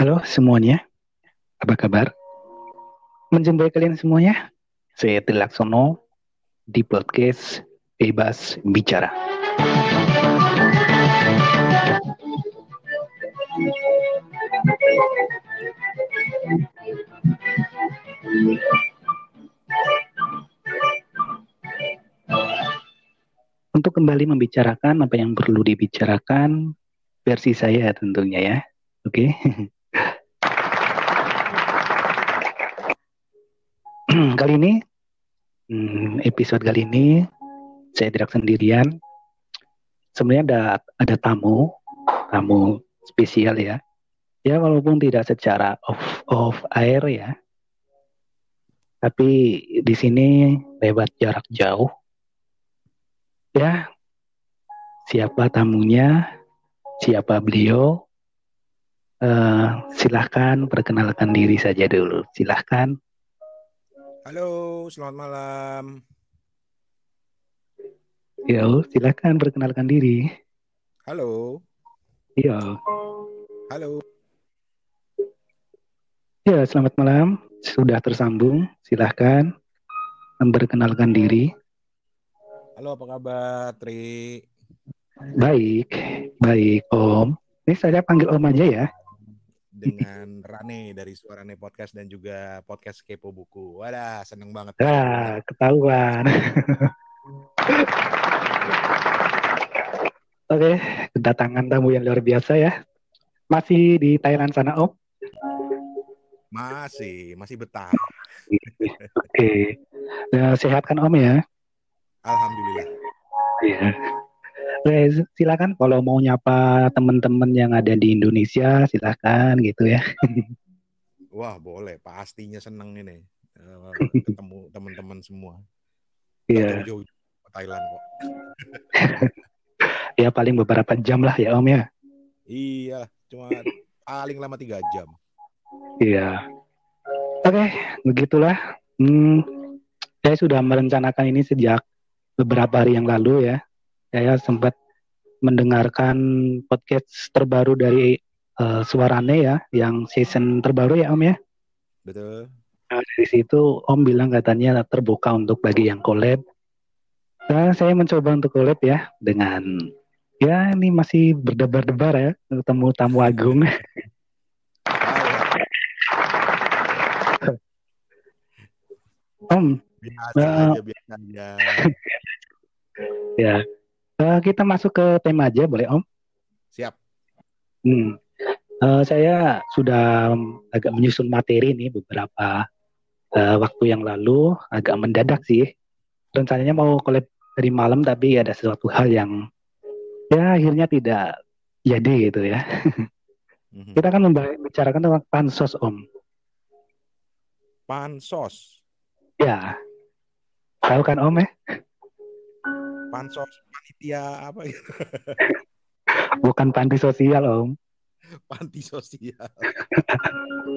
Halo semuanya, apa kabar? Menjumpai kalian semuanya. Saya Tilaksono di podcast Bebas Bicara. Untuk kembali membicarakan apa yang perlu dibicarakan versi saya tentunya ya. Oke. kali ini hmm, episode kali ini saya tidak sendirian. Sebenarnya ada ada tamu, tamu spesial ya. Ya walaupun tidak secara off off air ya. Tapi di sini lewat jarak jauh. Ya. Siapa tamunya? Siapa beliau? Uh, silahkan perkenalkan diri saja dulu. Silahkan. Halo, selamat malam. Yo, silahkan perkenalkan diri. Halo. Iya. Halo. Ya, selamat malam. Sudah tersambung. Silahkan memperkenalkan diri. Halo, apa kabar, Tri? Baik, baik, Om. Ini saya panggil Om aja ya. Dengan Rane dari Suarane Podcast dan juga podcast Kepo Buku. Wadah, seneng banget. Ah, ketahuan. Oke, kedatangan tamu yang luar biasa ya. Masih di Thailand sana, Om? Masih, masih betah. Oke. Ya, sehat kan Om ya? Alhamdulillah. Iya. Oke, silakan kalau mau nyapa teman-teman yang ada di Indonesia, silakan gitu ya. Wah, boleh. Pastinya seneng ini uh, ketemu teman-teman semua. Iya. Jauh-jauh Thailand kok. ya paling beberapa jam lah ya Om ya. Iya, cuma paling lama tiga jam. Iya. Oke, begitulah. Hmm, saya sudah merencanakan ini sejak beberapa hari yang lalu ya. Saya sempat mendengarkan podcast terbaru dari uh, Suarane ya, yang season terbaru ya Om ya. Betul. Nah, dari situ Om bilang katanya terbuka untuk bagi yang collab. Nah, saya mencoba untuk collab ya dengan ya ini masih berdebar-debar ya ketemu tamu agung. Om, biasa uh, aja, biasa aja. ya, uh, kita masuk ke tema aja boleh Om? Siap. Hmm. Uh, saya sudah agak menyusun materi nih beberapa uh, waktu yang lalu, agak mendadak sih. Rencananya mau collab dari malam tapi ada sesuatu hal yang ya akhirnya tidak jadi gitu ya. Mm-hmm. Kita akan membicarakan tentang pansos Om. Pansos. Ya. Tahu kan Om ya? Pansos panitia apa gitu. Bukan panti sosial Om. Panti sosial.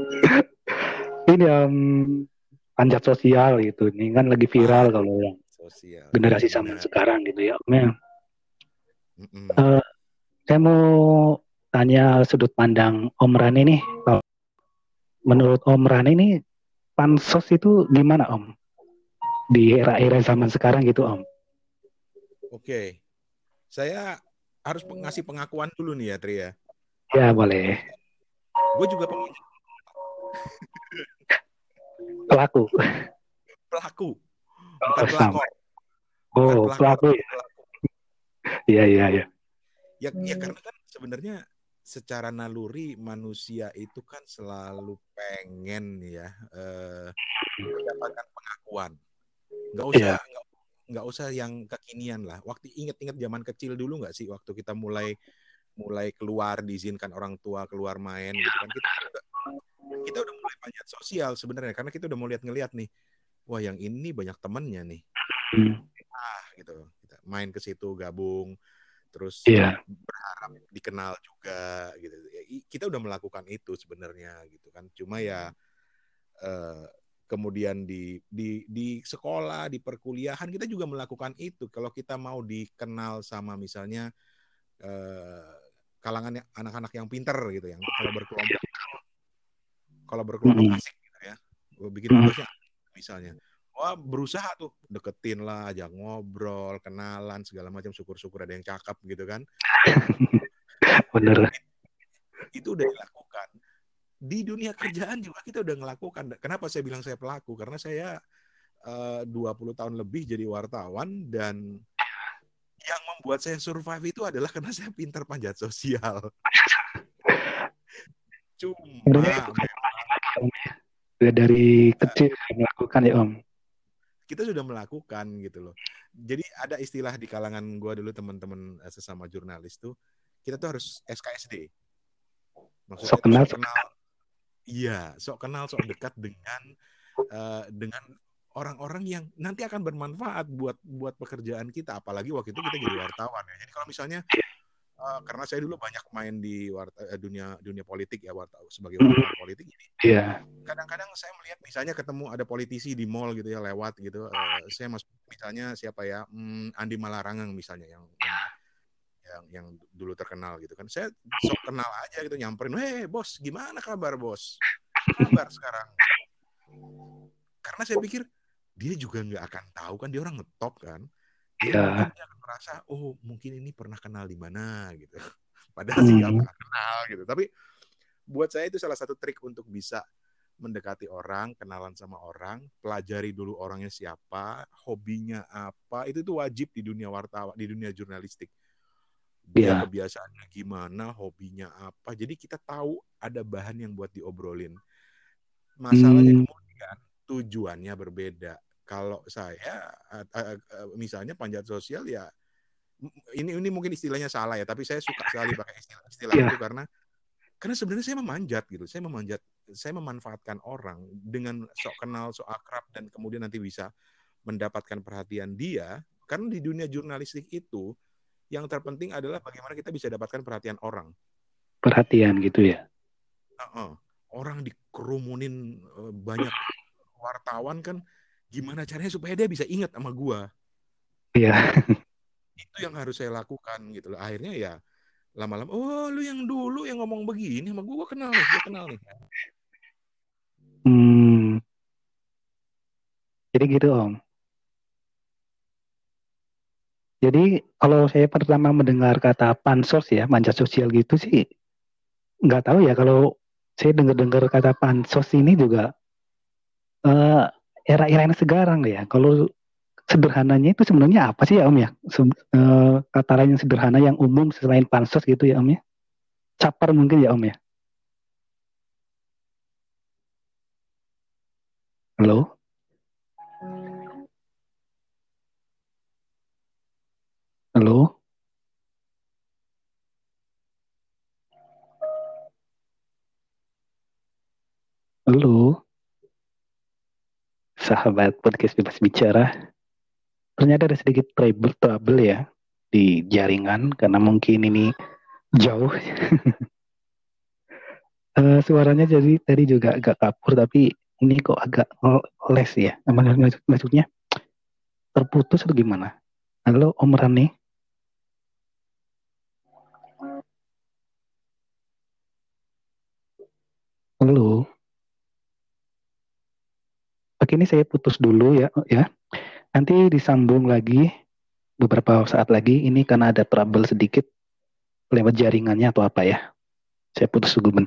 Ini Om panjat sosial gitu. Ini kan lagi viral ah, kalau yang sosial. generasi zaman sekarang gitu ya Om ya. Mm -mm. Uh, saya mau tanya sudut pandang Om Rani nih. Menurut Om Rani ini pansos itu gimana Om? Di era-era zaman sekarang gitu Om. Oke. Saya harus ngasih pengakuan dulu nih ya Tri ya. Ya boleh. Gue juga pengen. Pelaku. Pelaku. Bukan oh, pelakor. Oh, Bukan pelaku ya. Iya, iya, iya. Ya, ya karena kan sebenarnya secara naluri manusia itu kan selalu pengen ya eh, mendapatkan pengakuan. Nggak usah yeah. Nggak, usah yang kekinian lah. Waktu inget-inget zaman kecil dulu nggak sih waktu kita mulai mulai keluar diizinkan orang tua keluar main gitu kan kita udah, kita udah mulai banyak sosial sebenarnya karena kita udah mau lihat ngelihat nih wah yang ini banyak temennya nih hmm. ah gitu kita main ke situ gabung terus yeah. berharap dikenal juga gitu ya, kita udah melakukan itu sebenarnya gitu kan cuma ya uh, kemudian di di di sekolah di perkuliahan kita juga melakukan itu kalau kita mau dikenal sama misalnya uh, kalangan anak-anak yang pinter gitu yang kalau berkelompok kalau berkelompok Mm-mm. asik gitu ya. Bikin tugasnya misalnya. Wah berusaha tuh deketin lah, ajak ngobrol, kenalan segala macam. Syukur-syukur ada yang cakep gitu kan. Bener. Itu udah dilakukan. Di dunia kerjaan juga kita udah ngelakukan. Kenapa saya bilang saya pelaku? Karena saya eh, 20 tahun lebih jadi wartawan dan yang membuat saya survive itu adalah karena saya pintar panjat sosial. Cuma itu Om ya. Udah dari kecil melakukan ya Om. kita sudah melakukan gitu loh. Jadi ada istilah di kalangan gua dulu teman-teman eh, sesama jurnalis tuh, kita tuh harus SKSD. Maksudnya Sok kenal, kenal. Iya, sok kenal, sok dekat dengan eh, dengan orang-orang yang nanti akan bermanfaat buat buat pekerjaan kita. Apalagi waktu itu kita jadi wartawan ya. Jadi kalau misalnya eh, karena saya dulu banyak main di warta, eh, dunia dunia politik ya warta, sebagai wartawan politik. Jadi Iya. kadang-kadang saya melihat misalnya ketemu ada politisi di mall gitu ya lewat gitu eh, saya masuk misalnya siapa ya hmm, Andi Malarangang misalnya yang yang yang, yang dulu terkenal gitu kan. Saya sok kenal aja gitu nyamperin heh bos gimana kabar bos? Kabar sekarang? Karena saya pikir dia juga nggak akan tahu kan dia orang ngetop kan. Dia, dia akan merasa oh mungkin ini pernah kenal di mana gitu. Padahal sih nggak Hmm. pernah kenal gitu. Tapi buat saya itu salah satu trik untuk bisa mendekati orang, kenalan sama orang, pelajari dulu orangnya siapa, hobinya apa, itu tuh wajib di dunia wartawan, di dunia jurnalistik. Dia Iya. kebiasaannya gimana, hobinya apa, jadi kita tahu ada bahan yang buat diobrolin. Masalahnya Hmm. kemudian tujuannya berbeda. Kalau saya, misalnya panjat sosial ya, ini ini mungkin istilahnya salah ya, tapi saya suka sekali pakai istilah, istilah Iya. itu karena karena sebenarnya saya memanjat gitu saya memanjat saya memanfaatkan orang dengan sok kenal sok akrab dan kemudian nanti bisa mendapatkan perhatian dia karena di dunia jurnalistik itu yang terpenting adalah bagaimana kita bisa dapatkan perhatian orang Perhatian gitu ya. Heeh. orang dikerumunin eh, banyak wartawan kan gimana caranya supaya dia bisa ingat sama gua Iya. itu yang harus saya lakukan gitu loh akhirnya ya lama-lama oh lu yang dulu yang ngomong begini sama gua, gua kenal nih gua kenal nih Hmm. Jadi gitu Om. Jadi kalau saya pertama mendengar kata pansos ya, manjat sosial gitu sih, nggak tahu ya kalau saya dengar-dengar kata pansos ini juga eh, era-era yang sekarang ya. Kalau sederhananya itu sebenarnya apa sih ya Om ya? Se- eh, kata lain yang sederhana yang umum selain pansos gitu ya Om ya? Caper mungkin ya Om ya? Halo? Halo? Sahabat podcast bebas bicara. Ternyata ada sedikit trouble, trouble ya di jaringan karena mungkin ini jauh. Eh, suaranya jadi tadi juga agak kapur tapi ini kok agak les ya. Maksud- maksud- Maksudnya terputus atau gimana? Halo Om Rani. Halo. Oke ini saya putus dulu ya, ya. Nanti disambung lagi beberapa saat lagi. Ini karena ada trouble sedikit lewat jaringannya atau apa ya. Saya putus dulu bentar.